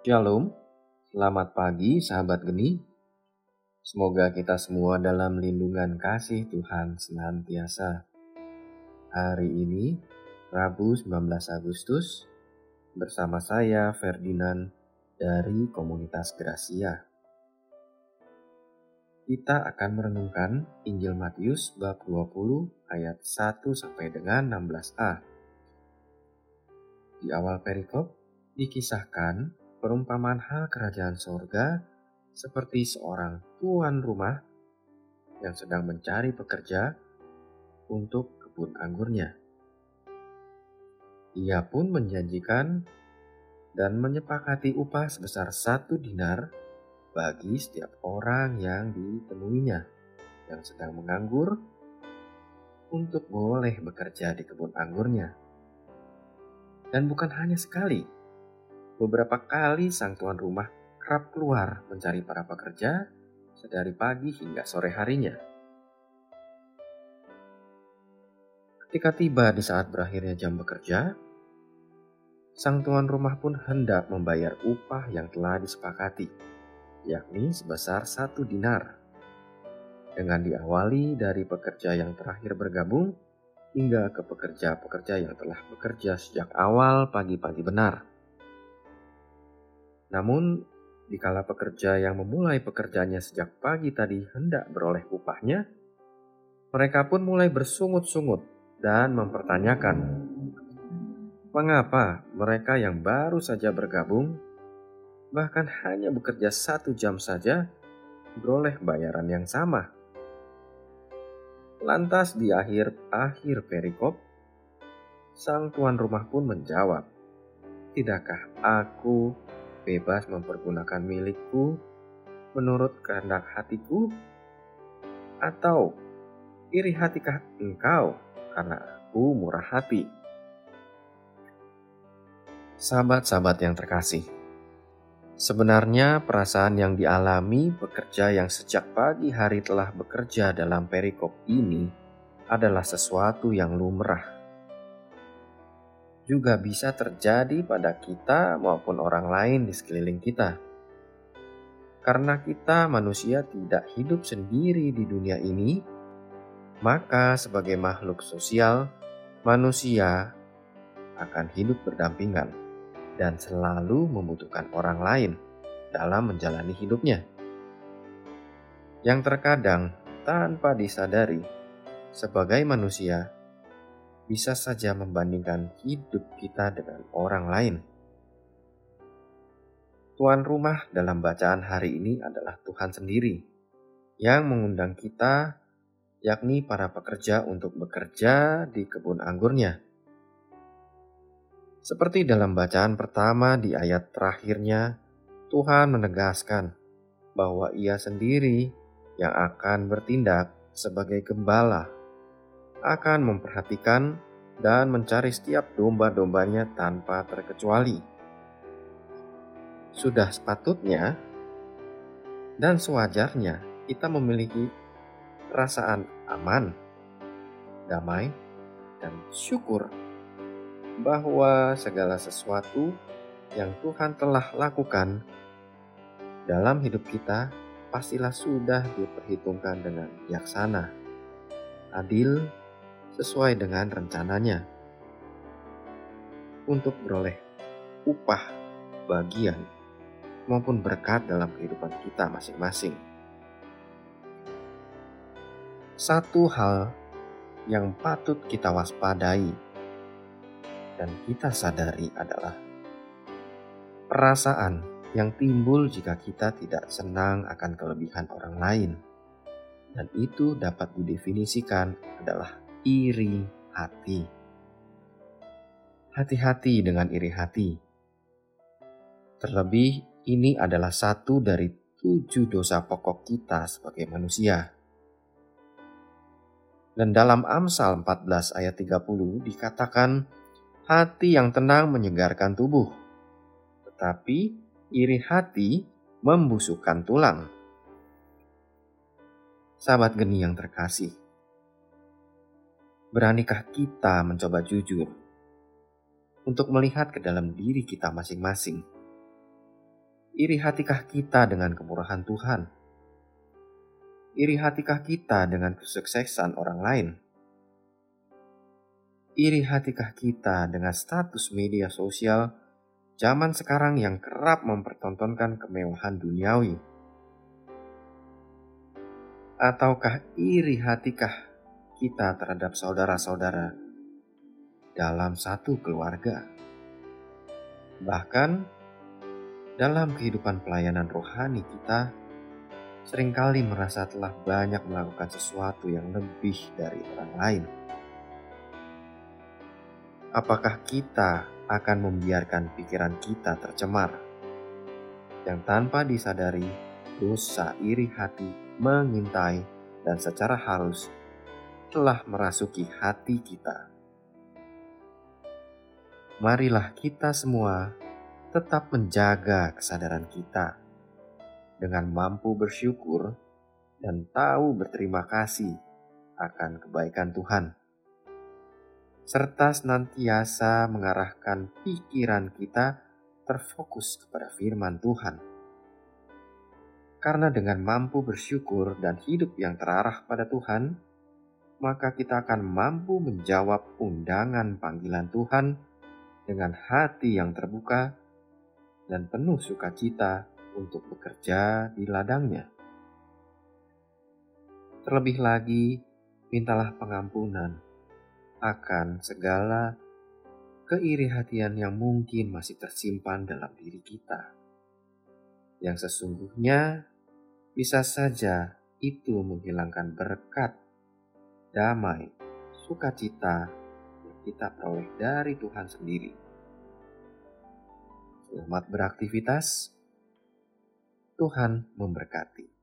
Shalom, selamat pagi sahabat geni. Semoga kita semua dalam lindungan kasih Tuhan senantiasa. Hari ini, Rabu 19 Agustus, bersama saya Ferdinand dari komunitas Gracia. Kita akan merenungkan Injil Matius bab 20 ayat 1 sampai dengan 16a. Di awal perikop dikisahkan perumpamaan hal kerajaan sorga seperti seorang tuan rumah yang sedang mencari pekerja untuk kebun anggurnya. Ia pun menjanjikan dan menyepakati upah sebesar satu dinar bagi setiap orang yang ditemuinya yang sedang menganggur untuk boleh bekerja di kebun anggurnya. Dan bukan hanya sekali, Beberapa kali sang tuan rumah kerap keluar mencari para pekerja sedari pagi hingga sore harinya. Ketika tiba di saat berakhirnya jam bekerja, sang tuan rumah pun hendak membayar upah yang telah disepakati, yakni sebesar satu dinar. Dengan diawali dari pekerja yang terakhir bergabung hingga ke pekerja-pekerja yang telah bekerja sejak awal pagi-pagi benar. Namun, dikala pekerja yang memulai pekerjaannya sejak pagi tadi hendak beroleh upahnya, mereka pun mulai bersungut-sungut dan mempertanyakan, mengapa mereka yang baru saja bergabung, bahkan hanya bekerja satu jam saja, beroleh bayaran yang sama. Lantas di akhir-akhir perikop, sang tuan rumah pun menjawab, Tidakkah aku bebas mempergunakan milikku menurut kehendak hatiku? Atau iri hatikah engkau karena aku murah hati? Sahabat-sahabat yang terkasih, sebenarnya perasaan yang dialami pekerja yang sejak pagi hari telah bekerja dalam perikop ini adalah sesuatu yang lumrah juga bisa terjadi pada kita maupun orang lain di sekeliling kita. Karena kita manusia tidak hidup sendiri di dunia ini, maka sebagai makhluk sosial, manusia akan hidup berdampingan dan selalu membutuhkan orang lain dalam menjalani hidupnya. Yang terkadang tanpa disadari, sebagai manusia, bisa saja membandingkan hidup kita dengan orang lain. Tuan rumah dalam bacaan hari ini adalah Tuhan sendiri yang mengundang kita, yakni para pekerja, untuk bekerja di kebun anggurnya. Seperti dalam bacaan pertama di ayat terakhirnya, Tuhan menegaskan bahwa Ia sendiri yang akan bertindak sebagai gembala akan memperhatikan dan mencari setiap domba-dombanya tanpa terkecuali. Sudah sepatutnya dan sewajarnya kita memiliki perasaan aman, damai, dan syukur bahwa segala sesuatu yang Tuhan telah lakukan dalam hidup kita pastilah sudah diperhitungkan dengan bijaksana, adil, sesuai dengan rencananya untuk beroleh upah, bagian, maupun berkat dalam kehidupan kita masing-masing. Satu hal yang patut kita waspadai dan kita sadari adalah perasaan yang timbul jika kita tidak senang akan kelebihan orang lain, dan itu dapat didefinisikan adalah iri hati. Hati-hati dengan iri hati. Terlebih, ini adalah satu dari tujuh dosa pokok kita sebagai manusia. Dan dalam Amsal 14 ayat 30 dikatakan, hati yang tenang menyegarkan tubuh, tetapi iri hati membusukkan tulang. Sahabat geni yang terkasih, Beranikah kita mencoba jujur untuk melihat ke dalam diri kita masing-masing? Iri hatikah kita dengan kemurahan Tuhan? Iri hatikah kita dengan kesuksesan orang lain? Iri hatikah kita dengan status media sosial zaman sekarang yang kerap mempertontonkan kemewahan duniawi? Ataukah iri hatikah kita terhadap saudara-saudara dalam satu keluarga? Bahkan dalam kehidupan pelayanan rohani kita, sering kali merasa telah banyak melakukan sesuatu yang lebih dari orang lain apakah kita akan membiarkan pikiran kita tercemar? Yang tanpa disadari, dosa iri hati mengintai dan secara halus telah merasuki hati kita. Marilah kita semua tetap menjaga kesadaran kita dengan mampu bersyukur dan tahu berterima kasih akan kebaikan Tuhan serta senantiasa mengarahkan pikiran kita terfokus kepada firman Tuhan. Karena dengan mampu bersyukur dan hidup yang terarah pada Tuhan, maka kita akan mampu menjawab undangan panggilan Tuhan dengan hati yang terbuka dan penuh sukacita untuk bekerja di ladangnya. Terlebih lagi, mintalah pengampunan akan segala keirihatian yang mungkin masih tersimpan dalam diri kita. Yang sesungguhnya bisa saja itu menghilangkan berkat, damai, sukacita yang kita peroleh dari Tuhan sendiri. Selamat beraktivitas. Tuhan memberkati.